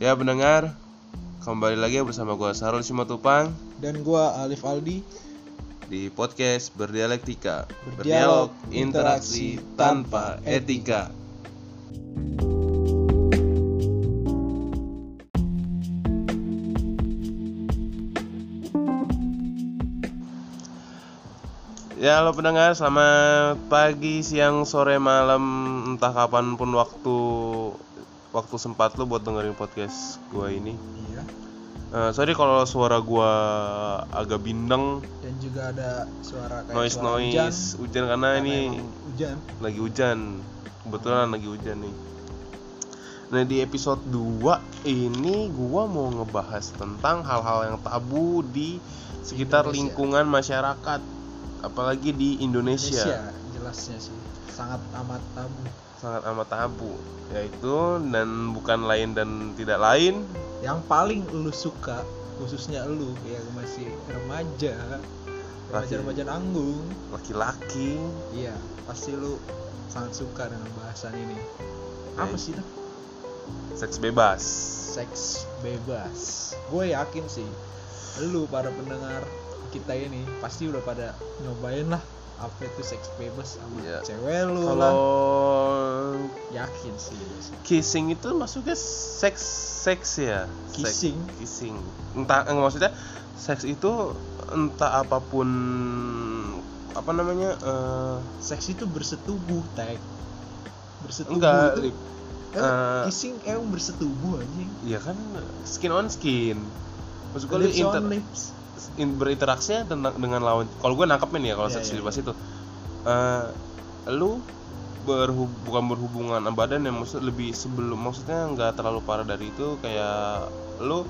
Ya pendengar, kembali lagi bersama gua Sarul Simatupang dan gua Alif Aldi di podcast Berdialektika. Berdialog, interaksi tanpa etika. Ya halo pendengar, selamat pagi, siang, sore, malam, entah kapan pun waktu waktu sempat lo buat dengerin podcast gua ini. Iya. Eh, sorry kalau suara gua agak bindeng, Dan juga ada suara kayak noise suara noise, hujan. hujan, karena Karena ini hujan. lagi hujan. Kebetulan lagi hujan nih. Nah, di episode 2 ini gua mau ngebahas tentang hal-hal yang tabu di sekitar Indonesia. lingkungan masyarakat, apalagi di Indonesia. jelasnya sih sangat amat tabu. Sangat amat tabu, yaitu dan bukan lain dan tidak lain Yang paling lu suka khususnya lu yang masih remaja, remaja-remaja nanggung. laki-laki Iya, pasti lu sangat suka dengan bahasan ini. Apa Baik. sih itu? seks bebas. Seks bebas. Gue yakin sih, lu para pendengar kita ini pasti udah pada nyobain lah apa itu seks bebas sama Iya. cewek lu Kalau lah. Yakin sih. kissing itu masuknya seks seks ya Seks- Kissing? kissing entah enggak maksudnya seks itu entah apa pun apa namanya eh, Seks itu bersetubuh, tag. Bersetubuh enggak itu eh, eh, kissing emang bersetubuh anjing. ya kan skin on skin maksud gue Lips inter, on lips. In- berinteraksinya tentang dengan lawan. Kalau gue nangkepin ya kalau Iya, seks iya, bebas itu. Eh, lu berhub, bukan berhubungan badan yang maksud lebih sebelum maksudnya nggak terlalu parah dari itu kayak lu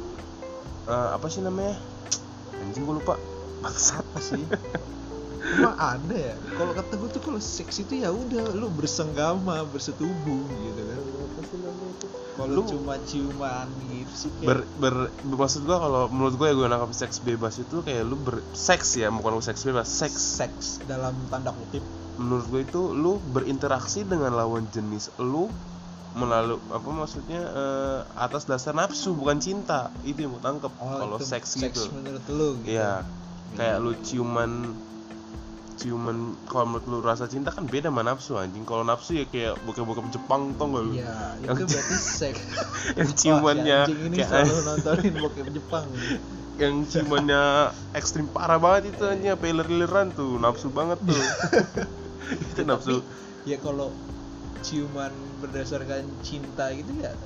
eh, apa sih namanya? Anjing gue lupa. Apa sih? Emang ada ya? Kalau kata gue tuh kalau seks itu ya udah lu bersenggama, bersetubuh gitu kan. Kalau Lu- cuma ciuman gitu sih kayak ber, ber, maksud gua kalau menurut gue ya gue nangkap seks bebas itu kayak lu berseks ya bukan lu seks bebas seks seks dalam tanda kutip. menurut gue itu lu berinteraksi dengan lawan jenis lu melalui apa maksudnya eh, atas dasar nafsu bukan cinta itu yang gue tangkep kalau Oh, itu seks gitu menurut lu gitu. iya kayak lu ciuman ciuman kalau menurut lu rasa cinta kan beda sama nafsu anjing kalau nafsu ya kayak bokep-bokep Jepang tau gak lu Iya, Yang- itu berarti seks. yang ciumannya anjing ini kayak selalu nontonin bokep Jepang. yang ciumannya ekstrim parah banget itu anjing apa iler-ileran tuh nafsu banget tuh itu nafsu Ya kalau ciuman berdasarkan cinta gitu ya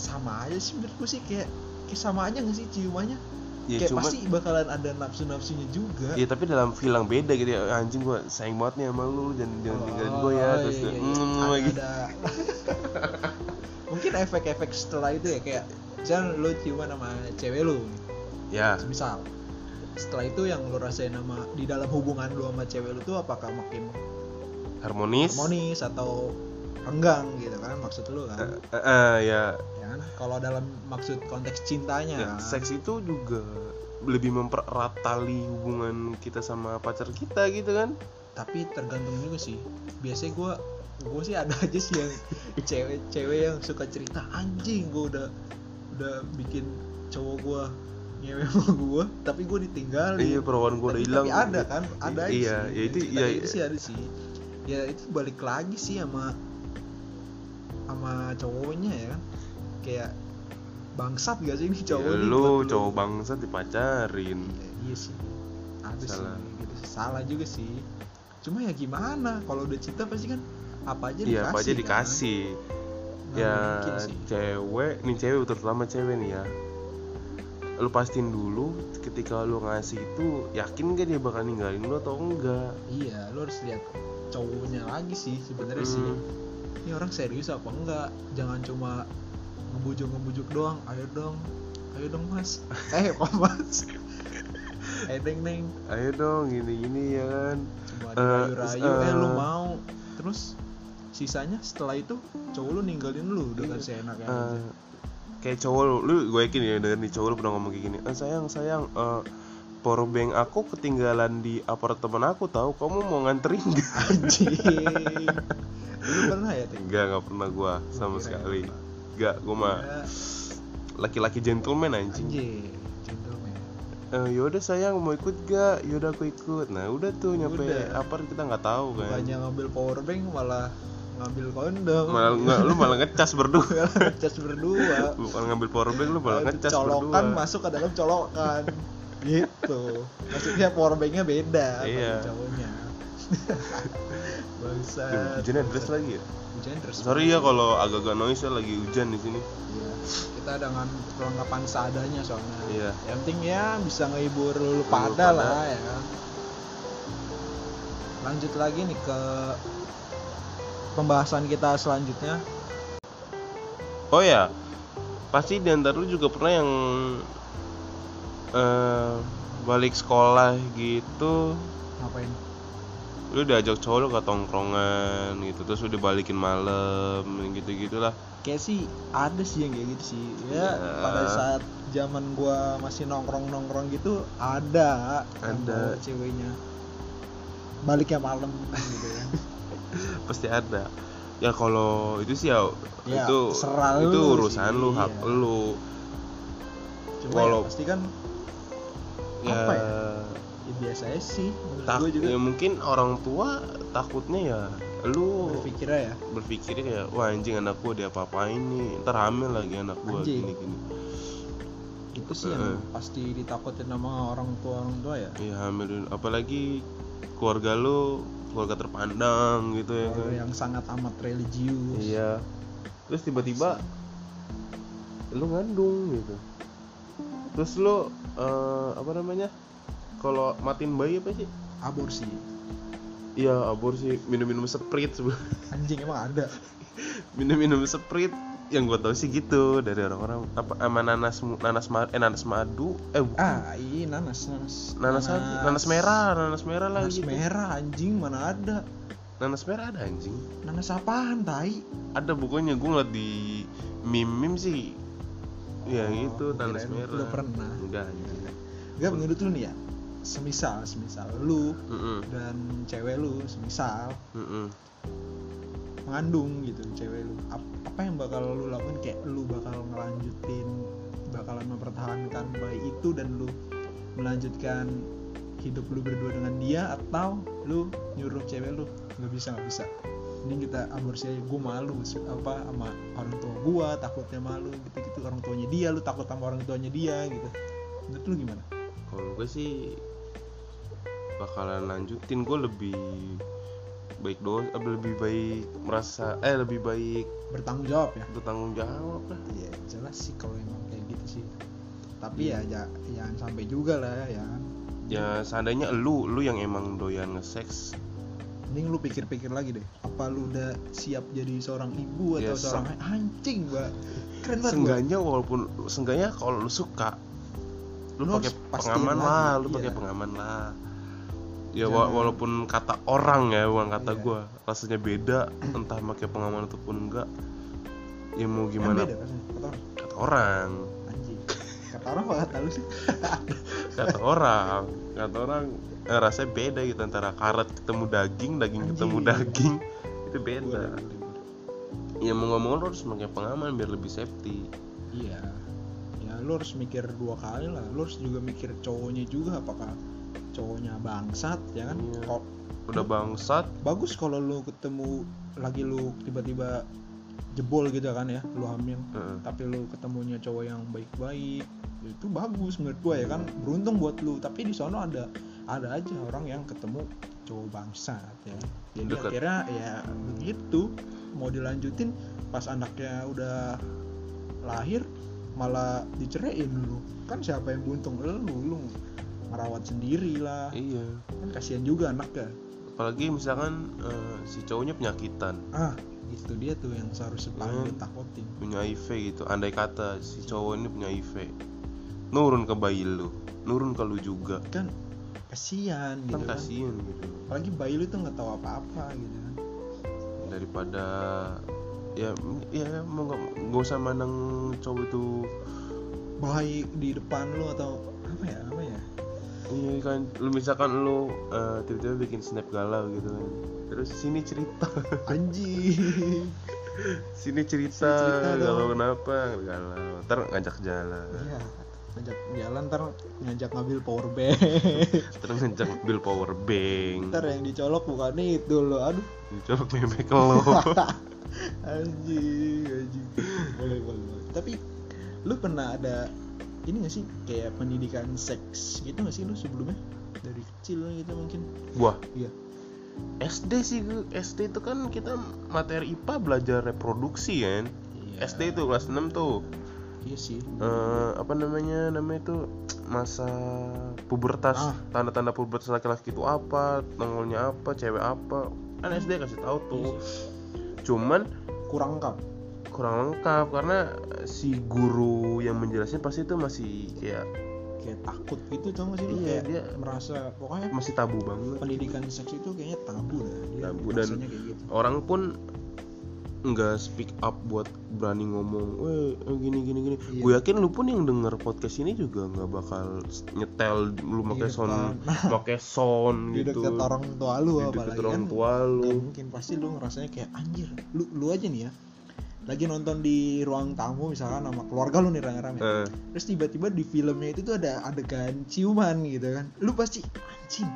sama aja sih menurutku sih kayak, kayak sama aja gak sih ciumannya? Ya kayak cuma pasti bakalan ada nafsu-nafsunya juga. ya tapi dalam yang beda gitu ya. Anjing gua sayang banget nih sama lu jangan jangan tinggalin gua ya Oh, terus iya, dia, iya, "Mm," ada, lagi ada. mungkin efek-efek setelah itu ya kayak misalnya lu ciuman sama cewek lu. Ya. Misal setelah itu yang lu rasain sama di dalam hubungan lu sama cewek lu tuh apakah makin harmonis? Harmonis atau renggang gitu kan maksud lu kan? Eh, eh, ya ya kan kalau dalam maksud konteks cintanya. Ya, seks itu juga lebih mempererat tali hubungan kita sama pacar kita gitu kan? Tapi tergantung juga sih. Biasanya gua gue sih ada aja sih yang cewek-cewek yang suka cerita anjing gue udah udah bikin cowok gua ngewe sama gua tapi gue ditinggalin. Iya perawan gua udah hilang. tapi ada kan ada aja iya sih. ya itu Cerita iya gitu sih ada sih. Ya itu balik lagi sih sama sama cowoknya ya kan kayak bangsat gak sih ini cowok ya, lu cowok bangsa dipacarin Iya, iya sih ada Salah. sih gitu sih. salah juga sih cuma ya gimana kalau udah cinta pasti kan apa aja iya apa aja kan? dikasih Nggak ya sih. cewek nih cewek terutama cewek nih ya lu pastiin dulu ketika lu ngasih itu yakin gak dia bakal ninggalin lu atau enggak iya lu harus lihat cowoknya lagi sih sebenarnya sih Hmm. ini orang serius apa enggak jangan cuma ngebujuk ngebujuk doang. Ayo dong. Ayo dong mas. Eh kok mas? Eh neng neng ayo dong gini gini ya kan cuma Eh, dirayu-rayu. eh lu eh. mau. Terus sisanya setelah itu cowok lu ninggalin lu. Dengan Iya. seenaknya Eh, aja. kayak cowok lu, lu gue yakin ya denger nih cowok lu pernah ngomong kayak gini. Eh, sayang sayang eh, powerbank aku ketinggalan di apartemen aku tahu. Kamu mau nganterin gak? anjing. Lu pernah ya enggak enggak pernah gua sama sekali enggak gua mah Ya, laki-laki gentleman anjing. Anjing gentleman. Eh, yaudah sayang mau ikut gak? Yaudah aku ikut. Nah udah tuh nyampe Udah. apa kita nggak tahu kan. Bukannya ngambil power bank malah ngambil kondom. Malah nggak lu malah ngecas berdua. Ngecas berdua. Bukan ngambil power bank lu malah ngecas colokan berdua. masuk ke dalam colokan. Gitu. Maksudnya power banknya beda Iya. cowoknya bangsa Duh, hujannya deras lagi ya? Hujan terus sorry ya kalau agak-agak noise ya lagi hujan di sini. Iya. kita dengan perlengkapan seadanya soalnya. Iya. yang penting ya bisa ngehibur lu pada pada. lah ya kan. Lanjut lagi nih ke pembahasan kita selanjutnya. Oh ya pasti di antara lu juga pernah yang eh balik sekolah gitu. Ngapain lu diajak cowok lu ke tongkrongan gitu terus udah balikin malam gitu gitulah kayak sih ada sih yang kayak gitu sih ya Ya. pada saat zaman gua masih nongkrong nongkrong gitu ada Ada. ceweknya baliknya malam gitu ya pasti ada ya kalau itu sih ya, Ya, itu itu lu urusan sih, lu hak iya. lu cuma Kalau- ya pasti kan ya, Apa ya? Ya biasa sih. Tak- juga. ya mungkin orang tua takutnya ya lu berpikirnya ya. berpikirnya kayak wah anjing anak gua dia apa nih ntar hamil lagi anak gua Anjing. gini gini. Itu sih yang Heeh. pasti ditakutin sama orang tua orang tua ya. Iya hamil dulu. apalagi keluarga lu keluarga terpandang gitu ya kan. yang sangat amat religius. Iya. Terus tiba-tiba lu ngandung gitu. Terus lu eh, apa namanya kalau matiin bayi apa sih? Aborsi. Iya aborsi. Minum-minum sprite sebenarnya. anjing emang ada? Minum-minum sprite. Yang gue tau sih gitu dari orang-orang. Apa sama nanas nanas ma- eh nanas madu. Eh bukan. ah iya nanas nanas. Nanas nanas, nanas merah nanas merah lah nanas gitu. merah anjing mana ada? Nanas merah ada anjing. Nanas apaan tai? Ada pokoknya gue ngeliat di meme meme sih. Ya Oh, gitu gua nanas merah. udah pernah. enggak anjing. Gak menurut lu nih ya semisal semisal lu Mm-mm, dan cewek lu semisal mm-mm. mengandung gitu cewek lu. Ap- apa yang bakal lu lakukan kayak lu bakal ngelanjutin bakalan mempertahankan bayi itu dan lu melanjutkan hidup lu berdua dengan dia atau lu nyuruh cewek lu nggak bisa nggak bisa. Ini kita aborsi aja gue malu apa sama orang tua gua takutnya malu gitu gitu orang tuanya dia lu takut sama orang tuanya dia gitu. Menurut lu gimana? Kalau gue sih bakalan lanjutin. Gue lebih baik doang eh, lebih baik merasa eh lebih baik bertanggung jawab ya? Bertanggung jawab lah. Iya jelas sih kalau emang kayak gitu sih. Tapi ya ja- jangan sampai juga lah ya ya. Seandainya lu lu yang emang doyan nge-sex mending lu pikir-pikir lagi deh. Apa lu udah siap jadi seorang ibu atau Ya, seorang anjing mbak. Keren banget Mbak. seenggaknya walaupun seenggaknya kalau lu suka lu Lu pakai pengaman lagi, lah lu iya. pakai pengaman lah ya wa- Jangan- walaupun kata orang ya bukan kata Iya. gua. Rasanya beda entah pakai pengaman ataupun enggak. Ya mau Yang gimana? beda rasanya kata orang. Kata orang. Anjing. Kata orang apa kata lu sih. Kata orang. Kata orang eh, rasanya beda gitu antara karet ketemu daging daging ketemu Anjing. daging. Itu beda. Boleh. ya mau ngomong lu harus pakai pengaman biar lebih safety. Iya. Ya lu harus mikir dua kali lah. Lu harus juga mikir cowoknya juga apakah cowoknya bangsat ya kan? Iya. Kok udah bangsat. Bagus kalau lu ketemu lagi lu tiba-tiba jebol gitu kan ya lu hamil. Tapi lu ketemunya cowok yang baik-baik itu bagus menurut gua ya kan? Beruntung buat lu. Tapi di sono ada ada aja orang yang ketemu cowok bangsat ya jadi Deket. akhirnya ya begitu. Mau dilanjutin pas anaknya udah lahir malah diceraiin lu. Kan siapa yang buntung? Lu lu merawat sendiri lah. Iya. Kan kasihan juga anaknya apalagi misalkan eh, si cowoknya penyakitan. Ah itu dia tuh yang seharusnya paling Hmm. ditakutin. Punya HIV gitu. Andai kata si cowok ini punya HIV nurun ke bayi lu. Nurun ke lu juga. Kan kasihan gitu kan kan. kasihan gitu. Apalagi bayi lu tuh nggak tahu apa-apa gitu kan. Daripada ya ya mau nggak usah mandang cowok itu baik di depan lu atau apa ya Iya kan, lu misalkan lu eh, tiba-tiba bikin snap galau gitu kan. Terus sini cerita. Anjing. Sini cerita, Sini cerita galau dong. kenapa galau. Ntar ngajak jalan. Iya ngajak jalan ntar ngajak ngambil power bank. Terus ngajak bil power bank. Ntar yang dicolok bukan itu lo aduh. Dicolok memek lo. Anjing anjing. Boleh boleh boleh. tapi lu pernah ada ini gak sih kayak pendidikan seks gitu gak sih lu sebelumnya? Dari kecil gitu mungkin. Wah. Iya. SD sih. SD itu kan kita materi IPA belajar reproduksi kan? Iya. SD itu kelas 6 tuh. Iya sih. Eh, apa namanya namanya itu masa pubertas Ah. tanda-tanda pubertas laki-laki itu apa tanggalnya apa cewek apa. Kan SD kasih tahu tuh. Iya cuman kurang lengkap kurang lengkap karena si guru yang menjelasnya pasti itu masih kayak kayak takut gitu tau gak sih Iya, kayak dia- merasa pokoknya masih tabu banget pendidikan seks itu kayaknya tabu dah dia Tabu dan- kayak gitu orang pun nggak speak up buat berani ngomong, weh eh, gini gini gini. Iya. Gue yakin lu pun yang denger podcast ini juga nggak bakal nyetel lu pakai sound, depan. pakai sound di gitu. dekat orang tua lu Di apalagi deket orang kan tua nggak lu. mungkin pasti lu ngerasanya kayak anjir lu lu aja nih ya lagi nonton di ruang tamu misalkan sama keluarga lu nih rame-rame Eh, terus tiba-tiba di filmnya itu tuh ada adegan ciuman gitu kan lu pasti anjing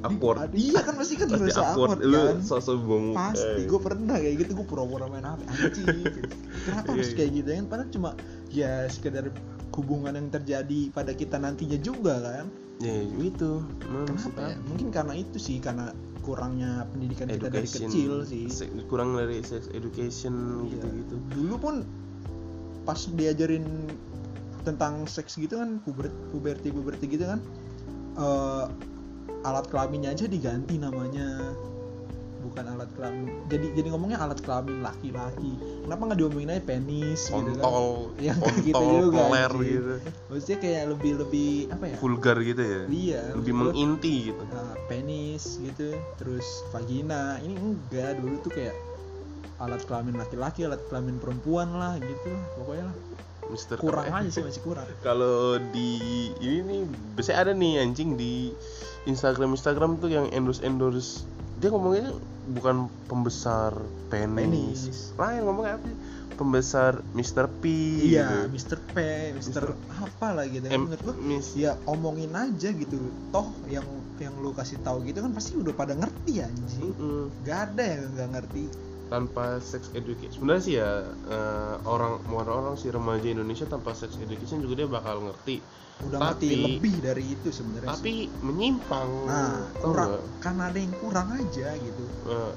Awkward. iya kan pasti kan pasti awkward, awkward lu kan sosok bong. pasti eh. gue pernah kayak gitu gue pura-pura main HP anjing gitu. kenapa Iya, harus iya. kayak gitu kan padahal cuma ya sekedar hubungan yang terjadi pada kita nantinya juga kan Ya itu, kenapa ya apa? mungkin karena itu sih karena kurangnya pendidikan kita dari Education, kecil sih kurang dari sex education Iya. gitu-gitu. dulu pun pas diajarin tentang seks gitu kan puber puberti puberti gitu kan eh, alat kelaminnya aja diganti namanya bukan alat kelamin jadi jadi ngomongnya alat kelamin laki-laki kenapa nggak diomongin aja penis gitu kan Kontol, Yang gitu kontol, juga, peler anjing. gitu. maksudnya kayak lebih lebih apa ya Vulgar gitu ya. iya Lebih menginti gitu. uh, penis gitu terus vagina ini enggak dulu tuh kayak alat kelamin laki-laki alat kelamin perempuan lah gitu pokoknya lah Mister kurang ya? aja sih masih kurang kalau di ini nih biasanya ada nih anjing di Instagram Instagram tuh yang endorse endorse dia ngomongnya bukan pembesar penis, Penis. lain ngomongnya apa sih? pembesar Mr. P iya gitu. Mr. P Mr. apa lah gitu M- menurut gua Miss- ya omongin aja gitu toh yang yang lu kasih tahu gitu kan pasti udah pada ngerti anjing Mm-mm. gak ada yang nggak ngerti tanpa sex education. Sebenarnya sih ya eh, orang orang orang si remaja Indonesia tanpa sex education juga dia bakal ngerti. Udah Tapi- ngerti lebih dari itu sebenarnya sih. tapi menyimpang nah kurang karena ada yang kurang aja gitu. Eh,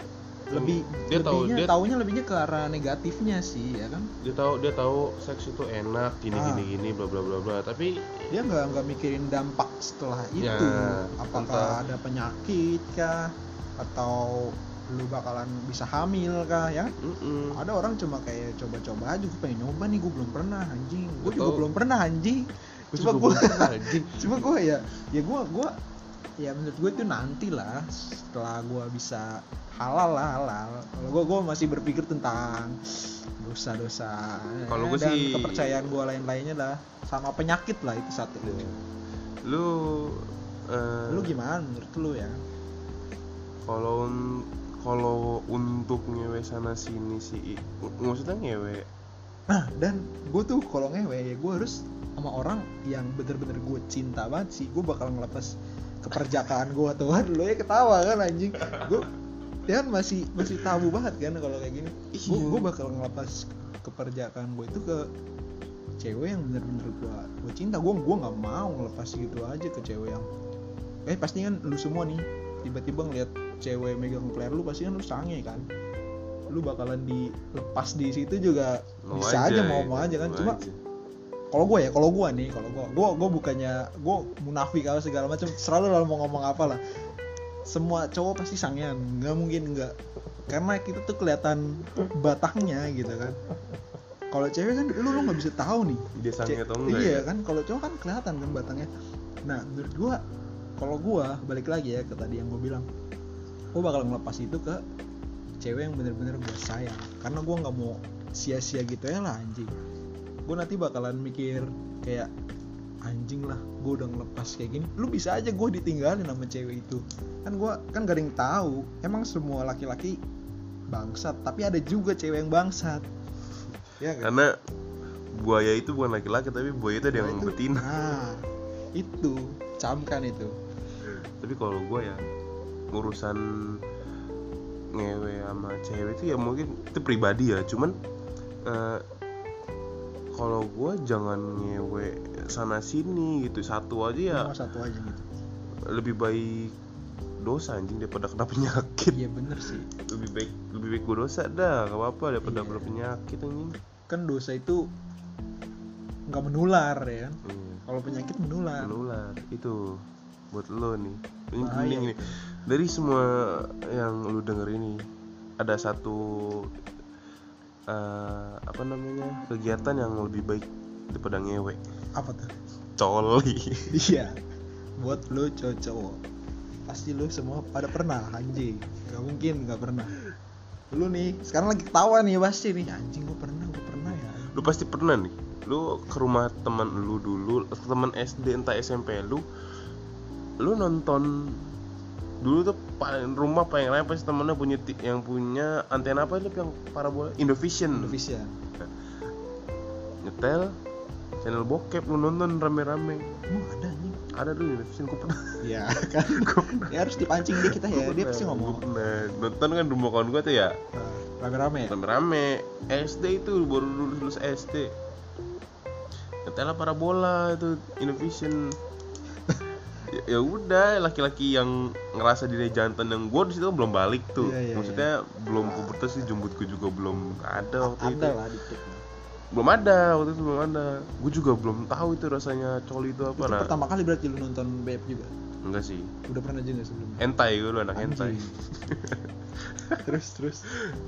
lebih dia tahu dia taunya lebihnya ke arah negatifnya sih ya kan? dia tahu dia tahu seks itu enak gini Ah. gini gini bla bla bla bla. Tapi dia nggak nggak mikirin dampak setelah itu. Ya, apakah entah- ada penyakit kah? Atau lu bakalan bisa hamil kah ya? Mm-mm. ada orang cuma kayak coba-coba aja gue pengen nyoba nih gue belum pernah anjing. Gue juga belum pernah anjing. Gua cuma gue cuma gue ya ya gue gue ya menurut gue itu nanti lah setelah gue bisa halal lah halal. Kalau gue gue masih berpikir tentang dosa-dosa Kalau gua dan sih- kepercayaan gue lain-lainnya lah sama penyakit lah itu satu. Lu eh, lu gimana menurut lu ya? kalau kalau untuk ngewe sana sini sih maksudnya ngewe? Nah dan gue tuh kalau ngewe ya gue harus sama orang yang bener-bener gue cinta banget sih. Gue bakal ngelepas keperjakaan gue tuh. Kan lu ya ketawa kan anjing. Gue dia kan masih masih tabu banget kan kalau kayak gini. Gue Iya. gue bakal ngelepas keperjakaan gue itu ke cewek yang bener-bener gue gue cinta. Gue gue nggak mau ngelepas gitu aja ke cewek yang eh pasti kan lu semua nih tiba-tiba ngeliat cewek megang player lu pasti kan lu sange kan. Lu bakalan dilepas di situ juga mau bisa aja, mau ya. mau aja kan. Mau cuma aja. kalau gue ya kalau gue nih kalau gue gue gue bukannya gue munafik apa segala macam selalu lalu mau ngomong apa lah. Semua cowok pasti sangean nggak mungkin nggak. Karena kita tuh kelihatan batangnya gitu kan. Kalau cewek kan lu lu nggak bisa tahu nih. Dia sange atau enggak iya ya? kan kalau cowok kan kelihatan kan batangnya. Nah menurut gua kalau gua balik lagi ya ke tadi yang gua bilang gua bakal ngelepas itu ke cewek yang bener-bener gua sayang. Karena gua nggak mau sia-sia gitu ya lah anjing. Gua nanti bakalan mikir kayak anjing lah gua udah ngelepas kayak gini. Lu bisa aja gua ditinggalin sama cewek itu. Kan gua kan yang tahu. Emang semua laki-laki bangsat tapi ada juga cewek yang bangsat. Ya kan karena buaya itu bukan laki-laki tapi buaya itu ada yang betina. Nah itu camkan itu. Tapi kalau gue ya urusan ngewe sama cewek itu ya mungkin itu pribadi ya. Cuman eh, kalau gue jangan ngewe sana sini gitu satu aja ya Cuma satu aja gitu. lebih baik dosa anjing daripada kena penyakit. Iya bener sih. Lebih baik lebih baik gue dosa dah gak apa-apa daripada Iya. kena penyakit anjing. Kan dosa itu nggak menular ya kan? Iya. kalau penyakit menular. Menular itu buat lo nih. Ini mending nih dari semua yang lu denger ini ada satu eh, apa namanya kegiatan yang lebih baik daripada ngewe. Apa tuh? Coli. Iya. Buat lo cowok-cowok. Pasti lo semua pada pernah anjing. Nggak mungkin nggak pernah. Lu nih sekarang lagi ketawa nih pasti nih. Anjing gue pernah gue pernah ya. Lu pasti pernah nih. Lu ke rumah teman lu dulu teman SD entah SMP lu lu nonton dulu tuh paling rumah paling rame pasti temennya punya yang punya antena apa itu yang parabola? Indovision. Indonesia nyetel channel bokep lu nonton rame-rame. Emang ada anjing? Ada dulu Indovision gue pernah. Ya kan? Ya harus dipancing deh kita ya Gua dia pernah, pasti ngomong. pernah. nonton kan rumah kawan gue tuh ya? Nah, rame-rame. Rame-rame. SD itu baru lulus lulus SD nyetel parabola itu Indovision ya, ya udah laki-laki yang ngerasa diri jantan yang gue di situ belum balik tuh. Iya, iya, maksudnya belum pubertas sih jumbutku juga belum ada waktu itu. ada lah dikit belum ada waktu itu belum ada. Gue juga belum tahu itu rasanya coli itu apa. Itu nah pertama kali berarti lu nonton BF juga? Enggak sih. Udah pernah juga sebelumnya? Hentai gue dulu anak Anjing. terus terus.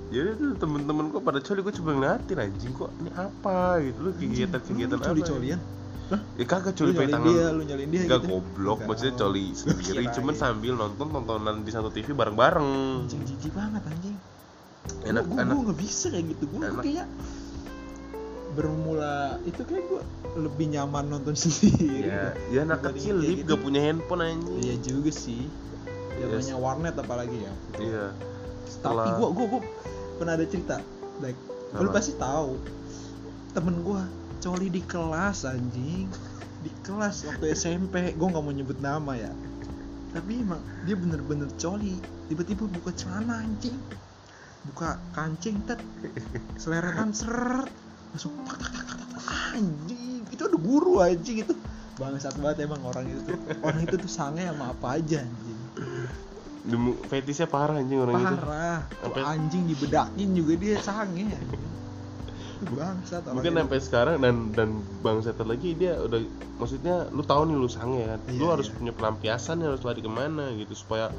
Jadi tuh temen-temen gue pada coli gue coba ngeliatin anjing kok ini apa gitu. Lu kegiatan kegiatan Lu apa coli-colian? Hah? ya kagak lu coli pakai tangan dia lu nyolin dia Enggak gitu goblok, Enggak. maksudnya coli sendiri, Kirain. cuman sambil nonton tontonan di satu TV bareng-bareng. anjing jijik banget anjing Enak, gue enak. gue nggak bisa kayak gitu gue Enak. kayak bermula itu kayak gue lebih nyaman nonton sendiri Ya, ya anak kecil lip gitu. gak punya handphone anjing. iya juga sih Yes. namanya warnet apalagi ya Iya. tapi Setelah gue gue gue pernah ada cerita like lu pasti tahu temen gue coli di kelas anjing. Di kelas waktu SMP gue nggak mau nyebut nama ya. Tapi emang dia bener-bener coli. Tiba-tiba buka celana anjing. Buka kancing tet. Seleretan seret. Masuk tak tak tak tak, tak, anjing. Itu ada guru anjing itu. Bangsat banget emang orang itu tuh. Orang itu tuh sange sama apa aja anjing. Demu fetisnya parah anjing orang itu. parah. Tuh Sampai- anjing dibedakin juga dia sange bangsat Mungkin sampai sekarang dan dan bang satu lagi dia udah maksudnya lu tahu nih lu sange kan. lu Iya, harus iya. punya pelampiasan ya, harus lari ke mana gitu supaya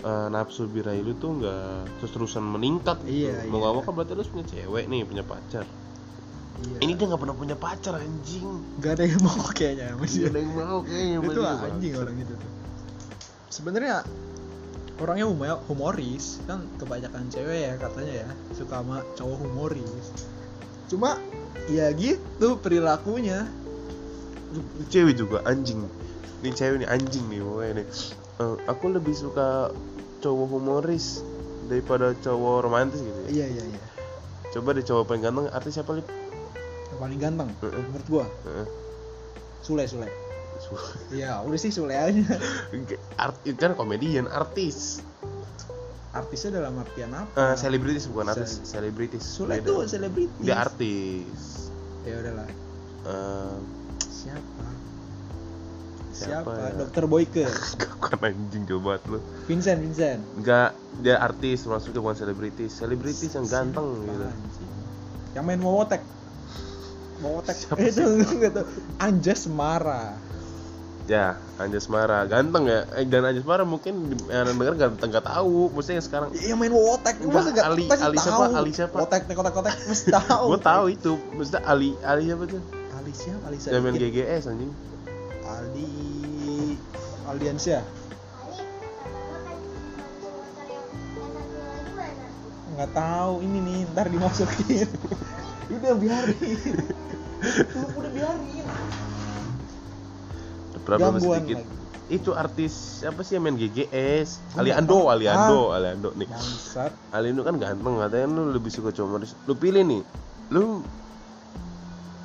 eh, nafsu birahi lu tuh nggak terus-terusan meningkat gitu. Iya, Mau iya. gak mau kan berarti lu harus punya cewek nih, punya pacar. Iya. Ini dia nggak pernah punya pacar anjing. gak ada yang mau kayaknya Gak masih ada yang mau kayaknya itu anjing orang itu tuh sebenarnya orangnya humo- humoris kan kebanyakan cewek ya katanya ya suka sama cowok humoris cuma ya gitu perilakunya Cewek juga anjing. Ini cewek nih anjing nih pokoknya nih. Eh, aku lebih suka cowok humoris daripada cowok romantis gitu ya. iya iya iya Coba deh cowok paling ganteng artis siapa lip? yang paling ganteng Heeh. menurut gua Heeh. Sule Sule iya udah sih Sule aja Art, kan komedian, artis. Artisnya dalam artian apa Eh, selebritis bukan artis, selebritis. Sule tuh selebritis Dia artis. ya udahlah Eh, siapa Siapa siapa, ya? dokter Boyke bukan anjing coba lu. Vincent Vincent Enggak, dia artis maksudnya bukan selebritis. Selebritis yang ganteng Siapa gitu. anjing? yang main Wowotek Wowotek Siapa itu sih? nggak tahu Anjas Mara Ya, Anjas Mara, ganteng ya. Eh, dan Anjas Mara mungkin yang denger ganteng nggak tahu. Maksudnya yang sekarang yang main Enggak, masa nggak Ali- pasti Ali siapa? tahu. Ali siapa? Wotek kotak kotak mesti tahu gue tahu itu. Maksudnya Ali Ali siapa tuh? Ali siapa Ali Yang main Sadikin GGS anjing. Ali Aldiansyah nggak tahu ini nih ntar dimasukin udah biarin udah biarin Problem Gangguan sedikit. lagi. itu artis apa sih yang main GGS Aliando nggak tahu. Aliando Aliando nih bangsat Aliando kan ganteng katanya lu lebih suka cowok humoris lu pilih nih lu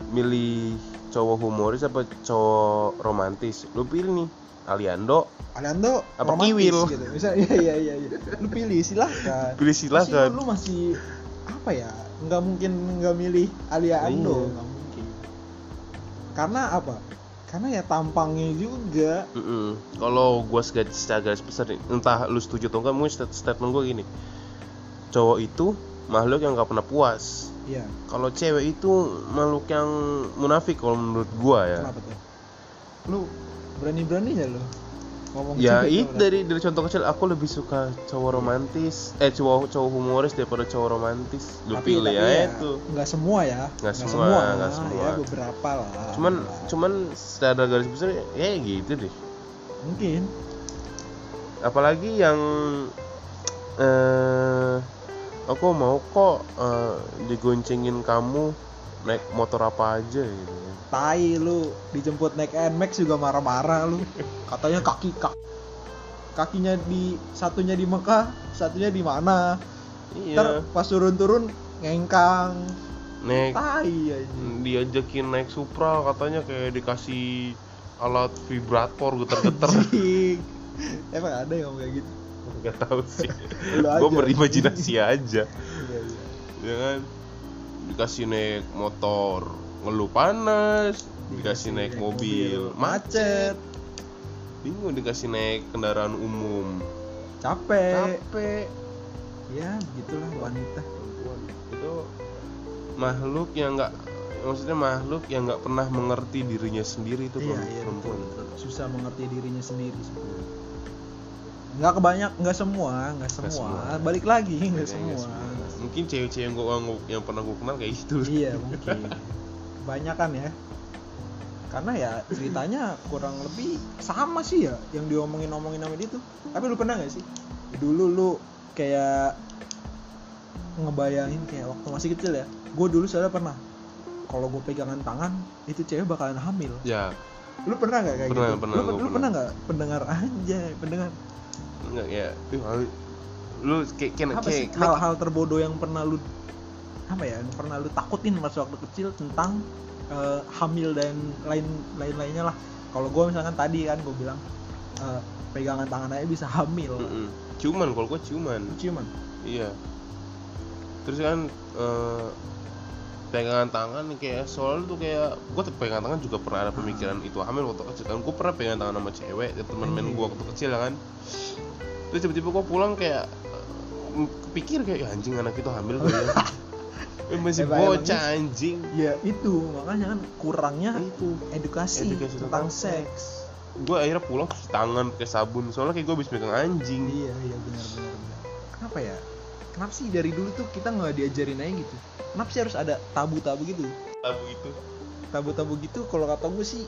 milih cowok humoris apa cowok romantis lu pilih nih Aliando Aliando Apa romantis Kiwil? gitu bisa iya iya iya iya. lu pilih silahkan pilih silakan lu, lu masih apa ya nggak mungkin nggak milih Aliando Iya. nggak mungkin karena apa karena ya tampangnya juga Mm-mm. Kalau gua segaris, secara garis besar nih, entah lu setuju atau enggak, mungkin stat- statement gua gini. Cowok itu makhluk yang gak pernah puas. iya Kalau cewek itu makhluk yang munafik kalau menurut gua ya. kenapa tuh lu berani beraninya lu ngomong Ya itu dari dari contoh kecil aku lebih suka cowok romantis, eh cowok cowok humoris daripada cowok romantis. Lu Tapi- pilih tapi ya ya, itu. nggak semua ya Nggak semua, nggak semua. ya beberapa lah Cuman Beberapa. cuman secara garis besar ya gitu deh. mungkin apalagi yang eh aku mau kok eh, digoncengin kamu naik motor apa aja gitu. Tai lu dijemput naik Nmax juga marah-marah lu. Katanya kaki kak kakinya di satunya di Mekah satunya di mana? Iya. Ntar pas turun-turun ngengkang. Naik. Tai aja diajakin naik Supra katanya kayak dikasih alat vibrator getar-getar. Anjing. emang ada yang kayak gitu? Nggak tahu sih. Gue berimajinasi aja. Iya, iya. ya kan dikasih naik motor ngeluh panas dikasih naik mobil macet. Bingung dikasih naik kendaraan umum. Capek. Capek. Ya begitulah wanita. Itu makhluk yang nggak maksudnya makhluk yang nggak pernah mengerti dirinya sendiri itu iya iya perempuan. betul. susah mengerti dirinya sendiri sebenarnya. Nggak kebanyak nggak semua nggak semua. semua. balik lagi nggak Kayaknya semua mungkin cewek-cewek yang gua yang pernah gua kenal kayak gitu. Iya mungkin. Kebanyakan ya. Karena ya ceritanya kurang lebih sama sih ya yang diomongin omongin sama dia tuh. Tapi lu pernah nggak sih? Dulu lu kayak ngebayangin kayak waktu masih kecil ya gue dulu soalnya pernah. Kalau gue pegangan tangan itu cewek bakalan hamil. Ya. Lu pernah nggak kayak Pernah, gitu? pernah, lu, gua lu pernah. pernah nggak? Pendengar aja pendengar. Nggak ya. Ih, lu kayak kayak apa sih? kayak hal-hal terbodoh yang pernah lu apa ya yang pernah lu takutin pas waktu kecil tentang eh, hamil dan lain lain lainnya lah. Kalau gue misalkan tadi kan gue bilang eh, pegangan tangan aja bisa hamil. Mm-mm. cuman kalau gua cuman. Ciuman iya. Terus kan eh, pegangan tangan kayak soalnya tuh kayak gua tuh pegangan tangan juga pernah ada pemikiran itu hamil waktu kecil. Kan gua pernah pegangan tangan sama cewek main Anjing. gua waktu kecil ya kan. Terus tiba-tiba gua pulang kayak kepikir kayak "Ya, anjing anak itu hamil kali ya. Eh, masih bocah anjing. Ya itu. Makanya kan kurangnya itu. edukasi, Edukasi tentang tentang seks. gue akhirnya pulang cuci tangan pakai sabun. Soalnya kayak gue habis megang anjing. Iya iya benar benar kenapa ya? Kenapa sih dari dulu tuh kita nggak diajarin aja gitu? Kenapa sih harus ada tabu-tabu gitu? Tabu itu tabu-tabu gitu kalau kata gue sih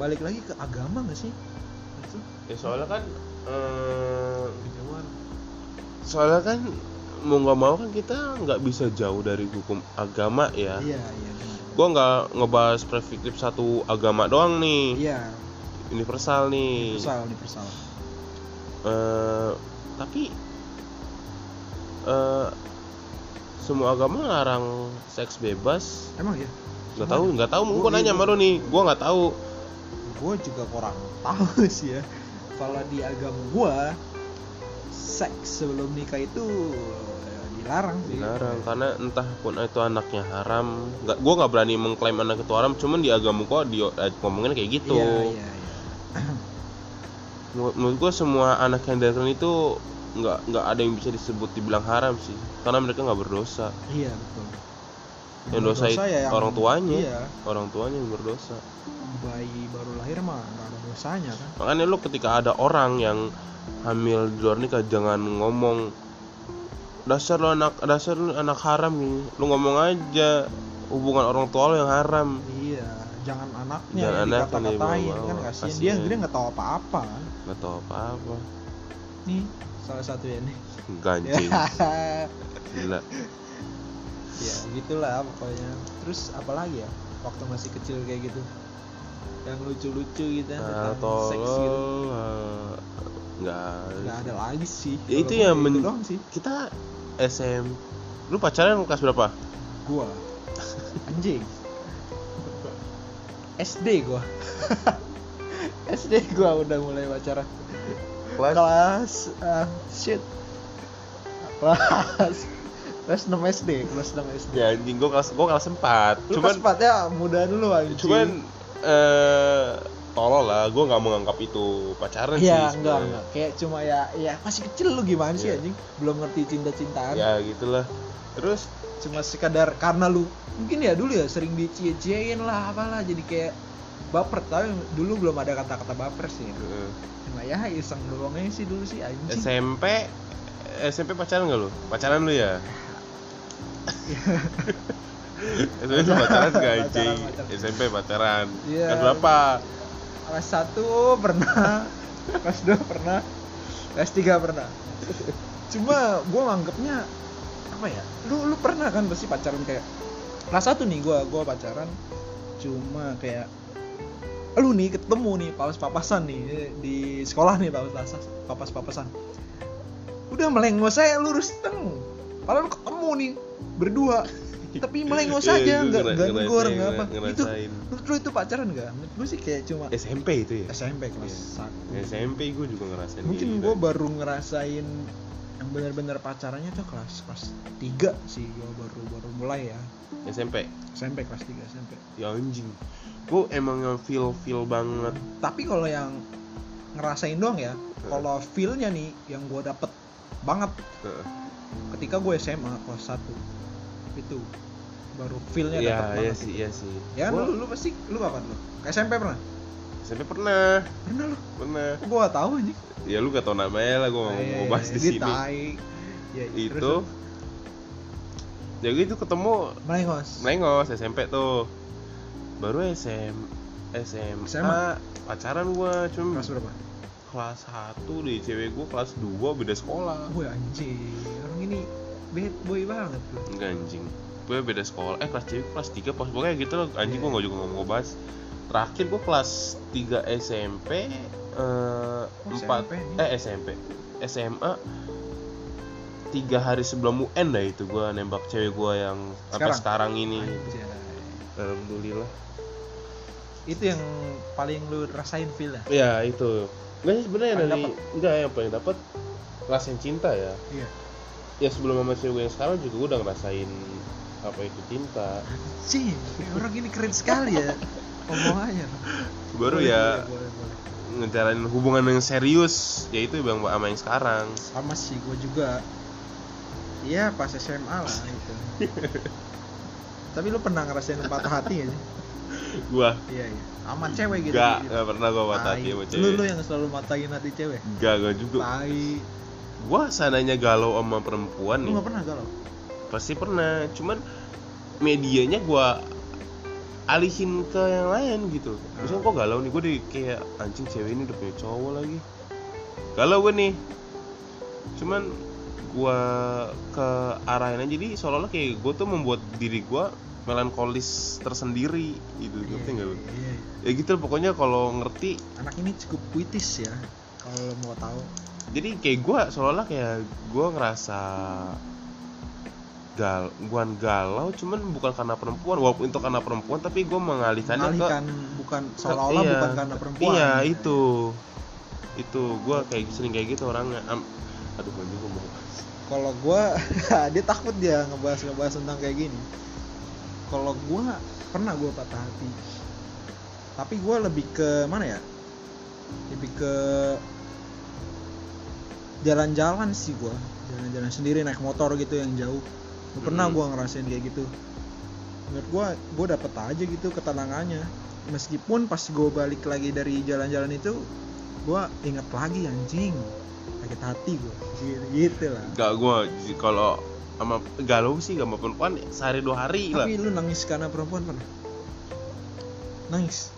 balik lagi ke agama gak sih ya soalnya kan eh, soalnya kan mau nggak mau kan kita nggak bisa jauh dari hukum agama ya. Iya iya benar. Gua nggak ngebahas perspektif satu agama doang nih. Iya. Universal nih. Universal universal. Eh, tapi eh, semua agama larang seks bebas. Emang ya? Nggak tahu nggak tahu. Mungkin nanya sama lu nih gua nggak tahu. Gue juga kurang tahu sih ya kalau di agama gue seks sebelum nikah itu ya, dilarang. Sih dilarang karena entah pun itu anaknya haram. Nggak gua nggak berani mengklaim anak itu haram cuman di agama gua di eh, ngomongin kayak gitu. Iya iya iya. Menurut- gua semua anak yang dilakukan itu nggak nggak ada yang bisa disebut dibilang haram sih karena mereka nggak berdosa. Iya betul yang dosa, itu ya orang tuanya. iya. Orang tuanya yang berdosa. Bayi baru lahir mah nggak ada dosanya kan. Makanya lu ketika ada orang yang hamil di luar nikah jangan ngomong dasar lu anak dasar lu anak haram nih lu ngomong aja hubungan orang tua lu yang haram. Iya jangan anaknya Jangan yang nih, dikata-katain bawa-bawa. kan kasihan. Dia dia nggak tahu apa-apa. Kan nggak tahu apa apa nih salah satu ya nih. Ganjing. Gila ya gitulah pokoknya. Terus apalagi ya waktu masih kecil kayak gitu? Yang lucu-lucu gitu nah, tentang seks gitu. eh, nggak. Nggak ada lagi sih. Ya, itu yang men- doang sih. kita SM lu pacaran kelas berapa? Gua. Anjing. SD gua. SD gua udah mulai pacaran. Kelas? Kelas ah, shit. Kelas kelas 6 SD kelas 6 SD ya anjing gua kelas gua kelas 4 lu cuman kelas 4 ya muda dulu anjing cuman eh tolol lah gua nggak menganggap itu pacaran sih Iya, enggak, enggak. Kayak cuma ya ya masih kecil lu gimana sih Iya. anjing? Belum ngerti cinta-cintaan. ya gitulah terus Cuma sekadar karena lu mungkin ya dulu ya sering dicie-ciein lah apalah jadi kayak baper tapi dulu belum ada kata-kata baper sih. Cuma ya iseng doang aja sih dulu sih anjing. SMP SMP pacaran nggak lu pacaran lu ya SMP pacaran Pacaran, anjing. SMP pacaran Iya. kelas berapa Kelas 1 pernah, kelas 2 pernah, kelas 3 pernah. Cuma gua nganggepnya apa ya? Lu lu pernah kan pasti pacaran kayak kelas 1 nih gua gua pacaran cuma kayak lu nih ketemu nih papas-papasan nih di sekolah nih papas papas-papasan. Udah melengos saya lurus teng. Padahal lu ketemu nih berdua. Tapi melengos Iya, aja gua nggak nggak negor nggak apa. Itu menurut lu itu pacaran nggak? Menurut gue sih kayak cuma SMP itu ya SMP kelas Iya. satu. SMP gue juga ngerasain Mungkin kayak gue gitu. baru ngerasain yang benar-benar pacarannya tuh kelas kelas 3 sih gue baru baru mulai ya SMP SMP kelas 3 SMP ya anjing gue emang yang feel feel banget tapi kalau yang ngerasain doang ya kalau feelnya nih yang gue dapet banget. Ketika gue SMA kelas 1 itu baru feelnya Iya, dapet iya sih, iya sih. ya Gua lu lu pasti lu kapan lu? Ke SMP pernah? SMP pernah, pernah lu? Pernah. kok gue gak tahu anjing. Ya lu gak tau namanya lah, gue mau Eh, mau bahas di dia sini. Ya, Itu, terus, ya gitu ketemu melengos. Melengos SMP tuh. Baru SM, SMA, SMA? pacaran gua cuma kelas berapa kelas 1 deh cewek gua kelas 2 beda sekolah. Woi anjing, orang ini bad boy banget tuh. Enggak anjing. Gue beda sekolah. Eh kelas cewek kelas 3 pas pokoknya gitu loh. Anjing Iya. gua gak juga ngomong bahas. Terakhir gua kelas 3 SMP eh Oh, 4 SMP eh SMP. SMA tiga hari sebelum UN dah itu gua nembak cewek gua yang sampai Sekarang? sekarang ini. Anjay. Alhamdulillah. Itu yang paling lu rasain feel ya? Ya itu. Enggak sih sebenarnya dari enggak yang paling dapat kelas yang cinta ya. Iya. Ya sebelum sama cewek gue yang sekarang juga gua udah ngerasain apa itu cinta. Anjing, orang ini keren sekali ya. Omongannya. Baru Boleh, ya boleh, ngejalanin hubungan yang serius yaitu bang sama yang sekarang Sama sih gue juga. Iya pas SMA lah gitu. Tapi lu pernah ngerasain patah hati gak sih? gua Iya iya. Aman cewek gitu. gak gitu. gak pernah gua patah hati sama Lu cewek lu yang selalu matahin hati cewek. gak gak juga Tai. gua sananya galau sama perempuan Lu nih gak pernah galau? pasti pernah cuman medianya gua alihin ke yang lain gitu misalnya kok galau nih gue di kayak anjing cewek ini udah punya cowok lagi galau gue nih cuman gua ke arahin aja jadi seolah-olah kayak gue tuh membuat diri gua melankolis tersendiri gitu ngerti nggak lu Iya, ya gitu pokoknya kalau ngerti Anak ini cukup puitis ya. Kalau mau tahu. jadi kayak gue seolah-olah kayak gue ngerasa gal guan galau cuman bukan karena perempuan walaupun itu karena perempuan tapi gue mengalihkannya Mengalihkan ke bukan seolah-olah iya. bukan karena perempuan. iya itu itu gue kayak sering kayak gitu orangnya aduh gue juga mau Kalau gua dia takut dia ngebahas ngebahas tentang kayak gini. Kalau gua pernah gua patah hati. Tapi gua lebih ke mana ya? Lebih ke jalan-jalan sih gua. Jalan-jalan sendiri naik motor gitu yang jauh. Pernah Mm. gua ngerasain kayak gitu. Menurut gua gua dapet aja gitu ketenangannya. Meskipun pas gua balik lagi dari jalan-jalan itu gua inget lagi anjing sakit hati gua. Gitu, gitu lah. Gak gue kalau sama galau sih gak sama perempuan sehari dua hari lah. Tapi lu nangis karena perempuan pernah? Nangis?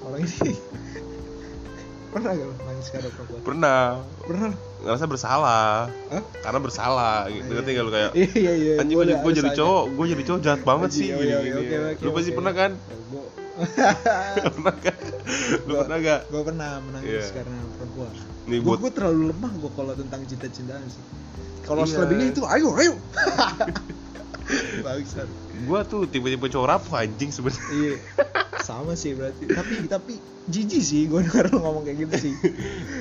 Kalau ini pernah gak nangis karena perempuan? Pernah. Pernah? Ngerasa bersalah. Hah? karena bersalah gitu. Iya. ngerti gak lu kayak iya iya anjing gua gue, jadi cowok gue jadi cowok jahat banget Anjing, sih gini, iya, gini. lu pasti pernah kan? Gua- pernah gak lu Gua- pernah gak gue pernah menangis Iya. karena perempuan. Nih gue buat gue terlalu lemah gue kalau tentang cinta-cintaan sih. Kalau Iya. selebihnya itu ayo ayo. Bangsat. Gua tuh tiba-tiba cowok rapuh anjing sebenarnya. Iya. Sama sih berarti. Tapi tapi jijik sih gue denger lo ngomong kayak gitu sih.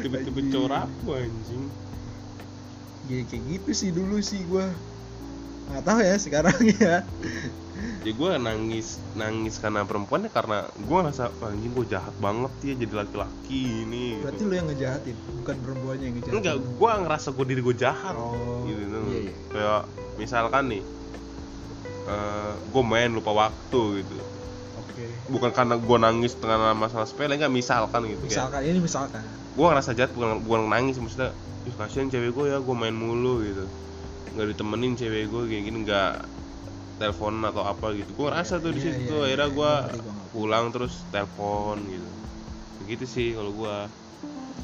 Tiba-tiba cowok rapuh anjing. Ya kayak gitu sih dulu sih gue nggak tahu ya sekarang ya. Ya gue nangis nangis karena perempuan ya karena gue ngerasa "Wah, anjing gue jahat banget ya jadi laki-laki ini. Berarti lo yang ngejahatin bukan perempuannya yang ngejahatin? Enggak gue ngerasa gue diri gue jahat. Oh gitu tuh. iya, iya. kayak misalkan nih gue main lupa waktu gitu. Oke. Bukan karena gue nangis karena masalah sepele enggak misalkan gitu kayak misalkan ini misalkan. Gue ngerasa jahat bukan bukan nangis maksudnya Ih, kasihan cewek gue ya gue main mulu gitu nggak ditemenin cewek gue kayak gini nggak telepon atau apa gitu. Gue ngerasa tuh di Iya, situ iya, akhirnya iya. gue pulang terus telepon gitu. Begitu sih kalau gue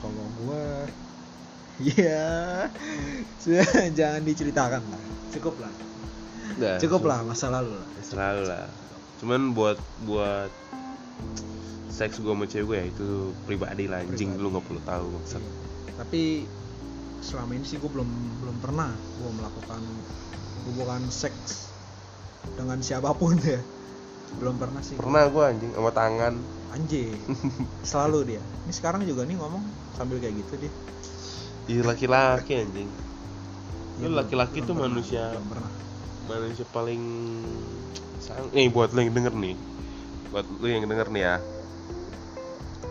kalau gue ya sudah jangan diceritakan lah. Cukup lah. Nggak, cukup lah masa lalu lah. Selalu lah. Cuman buat buat seks gue sama cewek gue ya itu pribadi lah anjing. Lu nggak perlu tahu maksud. Tapi selama ini sih gue belum belum pernah gue melakukan hubungan seks dengan siapa pun ya. Belum pernah sih. Pernah gue anjing sama tangan. Anjing. Selalu dia. Ini sekarang juga nih ngomong sambil kayak gitu dia. Ih laki-laki anjing. Ya, Lu laki-laki tuh pernah, manusia belum pernah. manusia paling sang nih buat lo yang denger nih. Buat lo yang denger nih ya.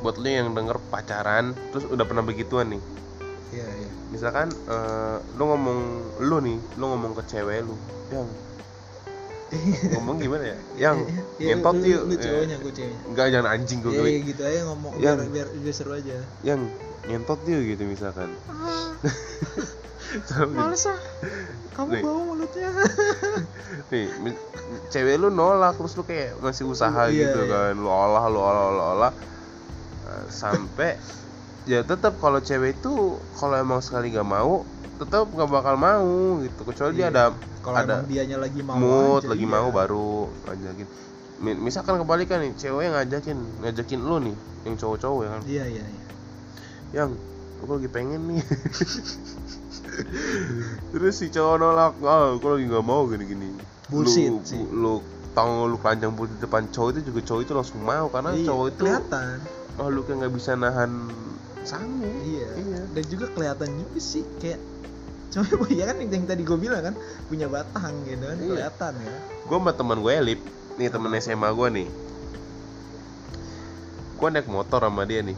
Buat lo yang denger pacaran terus udah pernah begituan nih. iya iya misalkan eh, lo ngomong lo nih lo ngomong ke cewek lo yang. Ngomong gimana ya? Yang Iya, ngentot lu- yuk lu Eh, cowoknya gue ceweknya enggak jangan anjing gue ya, gue gitu aja ngomong Yang- biar, biar biar seru aja. Yang ngentot yuk gitu misalkan. Gitu. males ah. Kamu Nih. bau mulutnya. Nih cewek lu nolak terus lu kayak masih usaha Iya, gitu iya. kan. Lu olah lu olah lu olah. Nah, sampai ya tetap kalau cewek itu kalau emang sekali gak mau tetap gak bakal mau gitu. Kecuali dia Iya. ada kalau ada dianya lagi mau mood aja, lagi iya. mau baru ngajakin. Mi- misalkan kebalikan nih cewek yang ngajakin ngajakin lu nih yang cowok-cowok ya kan? Iya iya iya. Yang aku lagi pengen nih. Terus si cowok nolak ah aku lagi nggak mau gini gini Bullshit lu, sih. lu tahu lu panjang putih depan cowok itu juga cowok itu langsung mau karena Iya, cowok itu kelihatan. makhluk yang nggak bisa nahan sange iya. iya. Dan juga kelihatan juga sih kayak cuma ya kan yang, tadi gue bilang kan punya batang gitu kan Iya. kelihatan ya. Gue sama teman gue Elip nih temen SMA gue nih. Gue naik motor sama dia nih.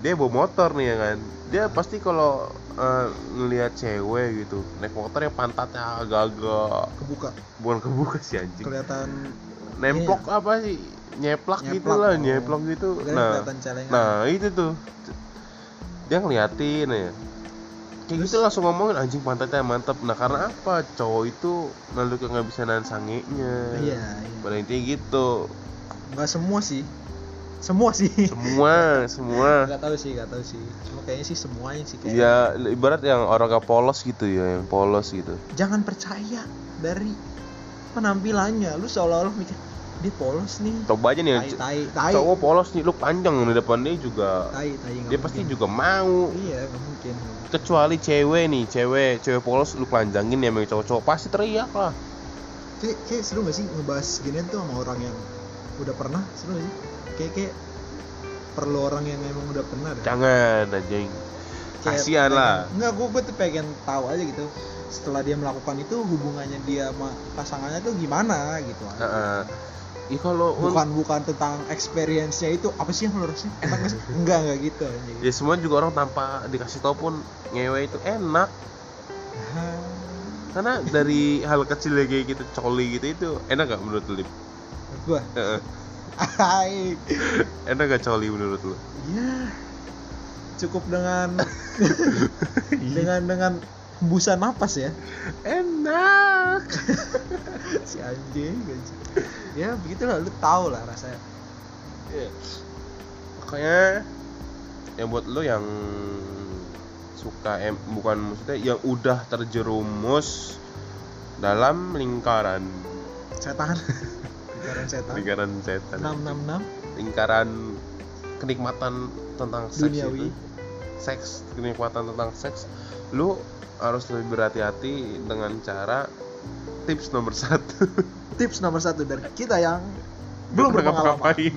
Dia bawa motor nih ya kan. Dia pasti kalau eh, ngelihat cewek gitu naik motor yang pantatnya agak-agak kebuka. Bukan kebuka sih anjing. Kelihatan nemplok apa sih? Nyeplak, gitu Nyeplak, lah oh. nyeplok gitu. Nah. nah itu tuh dia ngeliatin ya. Kayak gitu langsung ngomongin anjing pantatnya mantep. Nah karena apa? Cowok itu lalu nggak bisa nahan sangenya iya iya. Pada intinya gitu. Nggak semua sih. Semua sih. Semua semua. Nggak tahu sih nggak tahu sih. Cuma kayaknya sih semuanya sih kayak. Ya ibarat yang orang gak polos gitu ya yang polos gitu. Jangan percaya dari penampilannya lu seolah-olah mikir dia polos nih. Coba aja nih tai tai tai. cowok polos nih. Lu panjang di depan dia juga. Tai tai dia pasti mungkin. juga mau. Iya mungkin. Kecuali cewek nih cewek cewek polos lu panjangin ya sama cowok-cowok pasti teriak lah. Kayak kayak seru gak sih ngebahas ginian tuh sama orang yang udah pernah? Seru gak sih? Kayak kayak perlu orang yang emang udah pernah deh. Jangan anjing. Kayak kasihan lah. Enggak, gue gue tuh pengen tahu aja gitu. Setelah dia melakukan itu hubungannya dia sama pasangannya tuh gimana gitu. aja. Heeh. Ih kalau un- Bukan bukan tentang experience-nya itu apa sih yang rasain? Enak gak sih? Enggak enggak gitu anjing. ya semua juga orang tanpa dikasih tau pun ngewe itu enak karena dari hal kecil kayak gitu coli gitu itu enak gak menurut lu gua. Hai. enak gak coli menurut lu Ya. Cukup dengan dengan dengan hembusan napas ya. enak Si anjing, anjing. Ya begitulah lu tahu lah rasanya. Iya. makanya yang buat lo yang suka em bukan maksudnya yang udah terjerumus dalam lingkaran Setan. lingkaran setan lingkaran setan 666 lingkaran kenikmatan tentang seks Duniawi. itu seks kenikmatan tentang seks lu harus lebih berhati-hati dengan cara tips nomor satu. Tips nomor satu dari kita yang belum pernah berpengalaman. ngapain.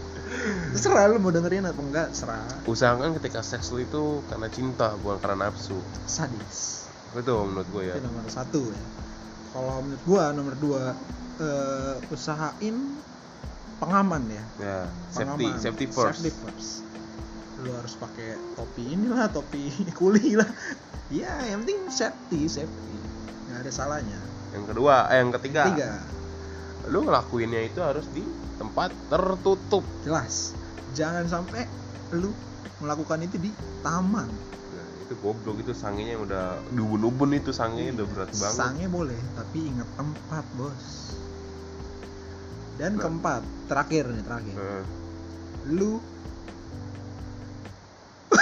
Terserah lu mau dengerin atau enggak serah. Usahakan ketika seks lu itu karena cinta bukan karena nafsu. Sadis. Itu menurut gue ya. Itu nomor satu ya. Kalau menurut gua nomor dua eh, usahain pengaman ya. Ya safety pengaman. safety first. Safety first lu harus pakai topi inilah topi kuli lah ya yang penting safety safety. Nggak ada salahnya. Yang kedua eh yang ketiga, tiga lu ngelakuinnya itu harus di tempat tertutup. Jelas. Jangan sampai lu melakukan itu di taman. Nah, itu goblok itu sangenya yang udah dubun-ubun itu sangenya udah berat banget. Sange boleh, tapi ingat tempat, Bos. Dan Nah. keempat, terakhir nih, terakhir. Heeh. Lu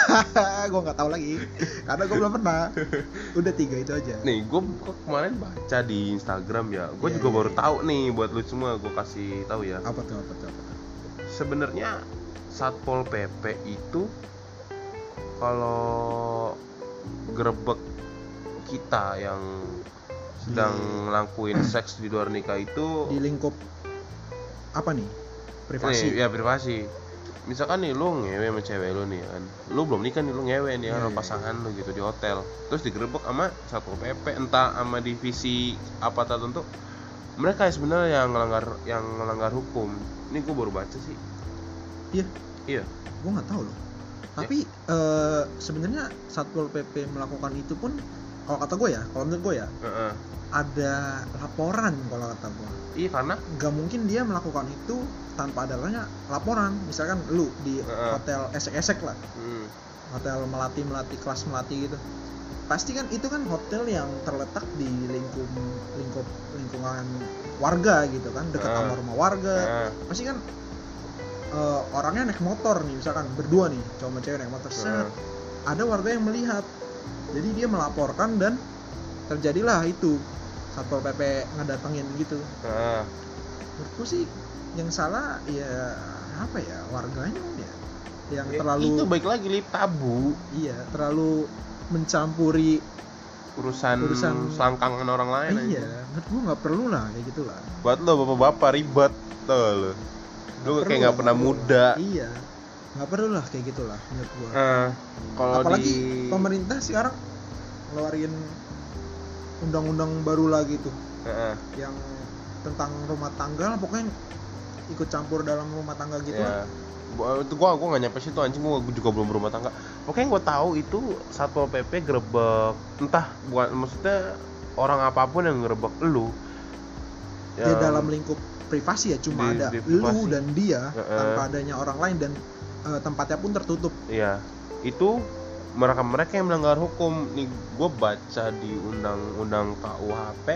gue nggak tahu lagi. Karena gue belum pernah. Udah tiga itu aja. Nih gue kemarin baca di Instagram ya. Gue Iya, juga iya, baru iya. tahu nih buat lu semua gue kasih tahu ya. Apa tuh apa tuh apa tuh? Sebenarnya satpol pp itu kalau gerebek kita yang sedang Di- ngelakuin seks di luar nikah itu di lingkup apa nih? Privasi? Nih, ya privasi misalkan nih lu ngewe sama cewek lu nih kan. Lu belum nikah nih lu ngewe nih Iya, sama iya, pasangan lu gitu di hotel. Terus digerebek sama satpol pp entah sama divisi apa tertentu. Mereka yang sebenarnya yang ngelanggar yang ngelanggar hukum. Ini gue baru baca sih. Iya. Iya. Gue nggak tahu loh. Tapi eh, sebenarnya satpol pp melakukan itu pun kalau kata gue ya kalau menurut gue ya Heeh. ada laporan kalau kata gue iya karena? Nggak mungkin dia melakukan itu tanpa adanya laporan. Misalkan lu di Heeh. hotel esek-esek lah. Hmm, hotel melati melati kelas melati gitu. Pasti kan itu kan hotel yang terletak di lingkup lingkup lingkungan warga gitu kan. Dekat Heeh. sama rumah warga. Nah, pasti kan eh, orangnya naik motor nih misalkan berdua nih cowok cewek naik motor set. Nah, ada warga yang melihat jadi dia melaporkan dan terjadilah itu. Satpol pp ngedatengin gitu. Nah. menurutku sih yang salah ya apa ya warganya ya. Yang Ya, terlalu itu baik lagi lip tabu. Iya terlalu mencampuri urusan, Urusan- selangkangan orang lain eh, iya menurut gua nggak perlu lah kayak gitulah. Buat lo bapak-bapak ribet tuh lo lu kayak nggak pernah muda. Iya nggak perlu lah kayak gitulah menurut gua. Eh, kalau apalagi di pemerintah sekarang ngeluarin undang-undang baru lagi tuh. Heeh, yang tentang rumah tangga lah pokoknya ikut campur dalam rumah tangga gitu ya. lah Bu- itu gua gua nggak nyampe situ anjing. Gua juga belum berumah tangga. Pokoknya gua tahu itu satpol pp gerebek. Entah bukan maksudnya orang apa pun yang gerebek lu yang- dalam lingkup privasi ya cuma Di- ada di lu dan dia Heeh. tanpa adanya orang lain dan eh, tempatnya pun tertutup Iya, itu mereka mereka yang melanggar hukum. Nih, gue baca di undang-undang KUHP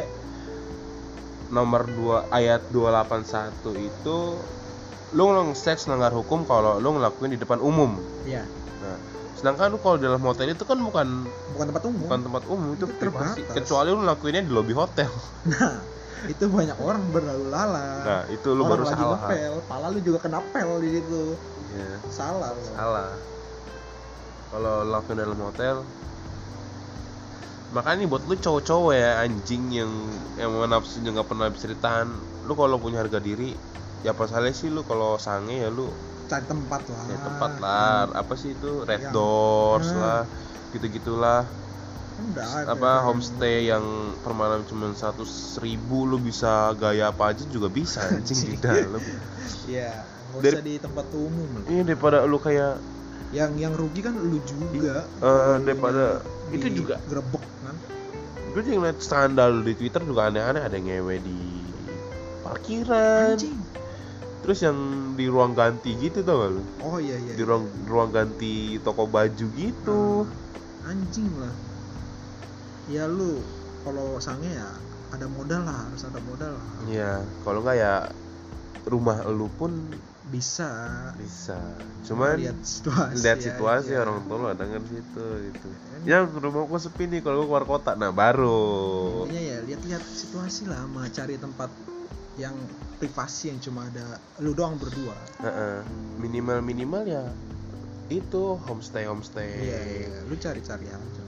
nomor 2 ayat 281 itu lu ngelong seks melanggar hukum kalau lu ngelakuin di depan umum. ya Nah, sedangkan lu kalau dalam hotel itu kan bukan bukan tempat umum bukan tempat umum itu, Itu privasi. terbatas. Kecuali lu ngelakuinnya di lobi hotel. nah itu banyak orang berlalu lalang Nah, itu lu orang baru lagi salah. ngepel pala lu juga kena pel di situ. Iya, salah. Lo salah. Kalau lu ngelakuin dalam hotel makanya nih buat lu cowok-cowok ya anjing yang yang nafsunya nggak pernah bisa ditahan lu kalau punya harga diri ya apa salahnya sih lu kalau sange ya lu cari tempat lah. Ya tempat lah. Apa sih itu? Red Yang- doors Nah. lah gitu gitulah Apa homestay yang per malam cuma seratus ribu lu bisa gaya apa aja juga bisa anjing di dalam Iya, nggak Dari- usah di tempat umum ini daripada lu kayak Yang yang rugi kan lu juga. eh, daripada itu juga gerebek kan. gue juga ngeliat skandal di twitter juga aneh-aneh ada yang ngewe di parkiran Anjing. terus yang di ruang ganti gitu tau gak lu Oh iya iya. di ruang ruang ganti toko baju gitu Anjing lah. Ya lu kalau sange ya ada modal lah, harus ada modal lah. Iya, kalau nggak ya rumah lu pun Bisa. bisa. Cuman lihat situasi. lihat situasi aja. orang tua lu ada kan situ gitu. Kan Ya rumah gua sepi nih kalau gua keluar kota. Nah, baru. Intinya ya lihat-lihat situasi lah, sama cari tempat yang privasi yang cuma ada lu doang berdua Heeh. minimal minimal ya itu homestay homestay iya iya lu cari-cari aja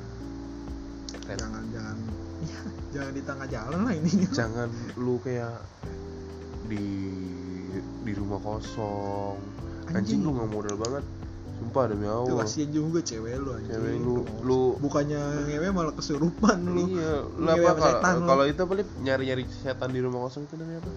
Red. jangan jangan ya, jangan di tengah jalan lah ininya jangan lu kayak di di rumah kosong anjing, Anjing. lu nggak modal banget sumpah demi Allah kasihan juga cewek lu anjing. Cewek lu- lu- bukannya ngewe malah kesurupan lu. iya lu apa kalau lu. kalau itu apa Lip? nyari nyari setan di rumah kosong itu namanya apa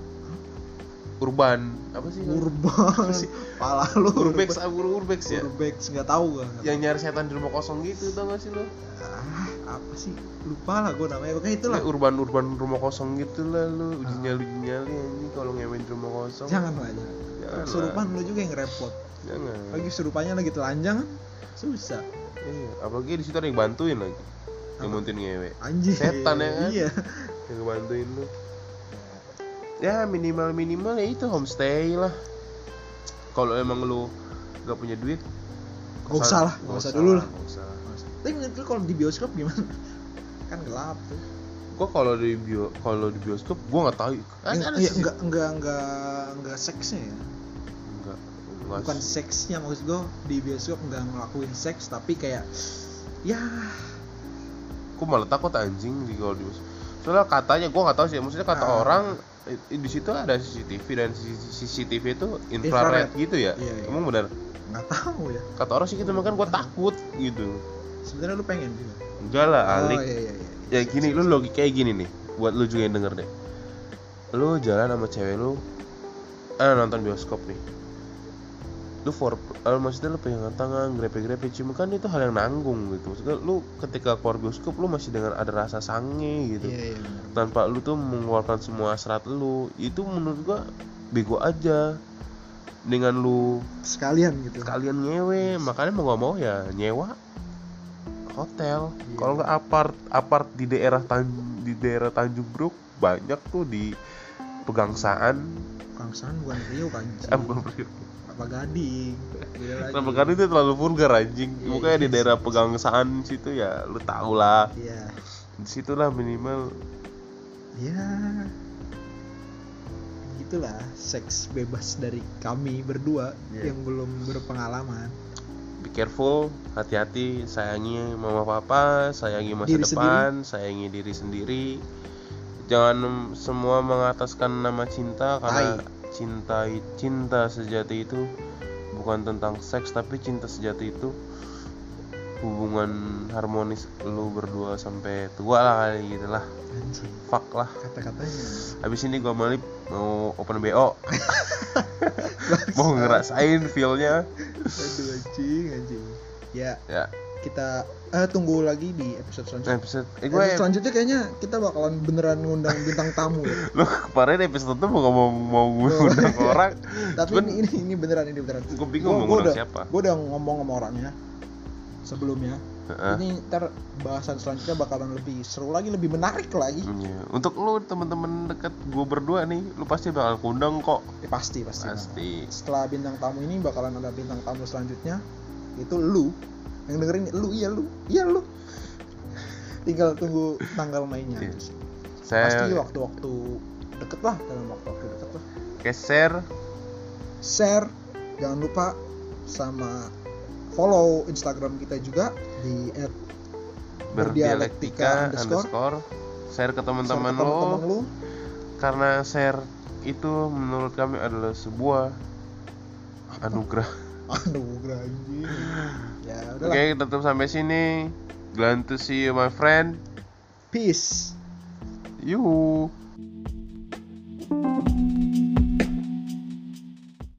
urban apa sih Urban. sih? Pala lu. urbex ur- urbex ya Urbex enggak tahu nggak yang nyari setan di rumah kosong gitu tau gak sih tahu. Ah, apa sih? Lupa lah gua namanya. Pokoknya itulah. Kayak urban urban rumah kosong gitu lah lu uji nyali uji nyali ini kalau di rumah kosong Jangan lah ya. Jangan Kesurupan lah. lu juga yang repot. jangan Lagi surupannya lagi telanjang? Susah. iya apalagi di situ ada yang bantuin lagi yang bantuin ngewe Anjing. Setan ya kan? Iya. yang bantuin lu ya minimal minimal ya itu homestay lah kalau emang lu gak punya duit Gak usah lah, gak usah dulu lah. gak usah. Tapi menurut lu kalau di bioskop gimana? Kan gelap tuh. gua kalau di bio kalau di bioskop gua nggak tahu Enggak, ada iya, sih enggak enggak enggak enggak seksnya ya. enggak enggak bukan seksnya maksud gue di bioskop nggak ngelakuin seks tapi kayak ya Gua malah takut anjing di kalau di bioskop. soalnya katanya gua nggak tahu sih maksudnya kata Ah. orang di situ ada CCTV dan CCTV itu infrared, Infrared. gitu ya Iya, iya. emang benar nggak tahu ya kata orang sih gitu makan gua takut gitu sebenarnya lu pengen juga. Enggak lah alik. oh iya iya iya. Ya gini lu logika kayak gini nih buat lu juga yang denger deh. Lu jalan sama cewek lu ah nonton bioskop nih. Lu for eh, maksudnya lu pegangan tangan grepe-grepe cuma kan itu hal yang nanggung gitu. Maksudnya lu ketika keluar bioskop lu masih dengan ada rasa sange gitu. Iya iya benar. tanpa lu tuh mengeluarkan semua hasrat lu itu menurut gua bego aja. Dengan lu sekalian gitu. sekalian nyewe makanya mau gak mau ya nyewa hotel Iya. kalau nggak apart apart di daerah Tan di daerah Tanjung Priok banyak tuh di pegangsaan Kangsan bukan Rio kan eh, bukan Priok. apa Gading. Kenapa kan itu terlalu vulgar anjing Iya, Pokoknya di iya. daerah pegangsaan situ ya lu tau lah iya Di situlah minimal ya gitulah seks bebas dari kami berdua Iya. yang belum berpengalaman Be careful, hati-hati, sayangi mama papa, sayangi masa Diri depan, sayangi diri sendiri. Jangan semua mengataskan nama cinta karena cinta cinta sejati itu bukan tentang seks tapi cinta sejati itu hubungan harmonis lu berdua sampai tua lah kali gitu lah. anjing Fuck lah. kata-katanya Habis ini gua malip mau open BO. mau ngerasain feel-nya. aduh anjing anjing ya Ya, kita eh, tunggu lagi di episode selanjutnya episode eh Episode gue selanjutnya kayaknya kita bakalan beneran ngundang bintang tamu ya. lu kemarin episode tuh mau ngomong mau ngundang orang Tapi Cuman- ini, ini ini beneran ini beneran. gue bingung Gua- mau ngundang siapa Gue udah ngomong sama orangnya sebelumnya. Heeh. Ini ntar bahasan selanjutnya bakalan lebih seru lagi, lebih menarik lagi. Iya. untuk lu temen-temen deket gue berdua nih lu pasti bakal kundang kok Eh, pasti pasti. pasti Setelah bintang tamu ini bakalan ada bintang tamu selanjutnya itu lu yang dengerin lu iya lu iya lu tinggal tunggu tanggal mainnya Iya. sih. saya pasti waktu-waktu deket lah dalam waktu-waktu deket lah geser share jangan lupa sama follow Instagram kita juga di berdialektika underscore. share ke teman-teman lo lu. Karena share itu menurut kami adalah sebuah anugerah. Anugerah anjing. Ya oke udahlah tutup sampai sini. Glad to see you my friend. Peace. You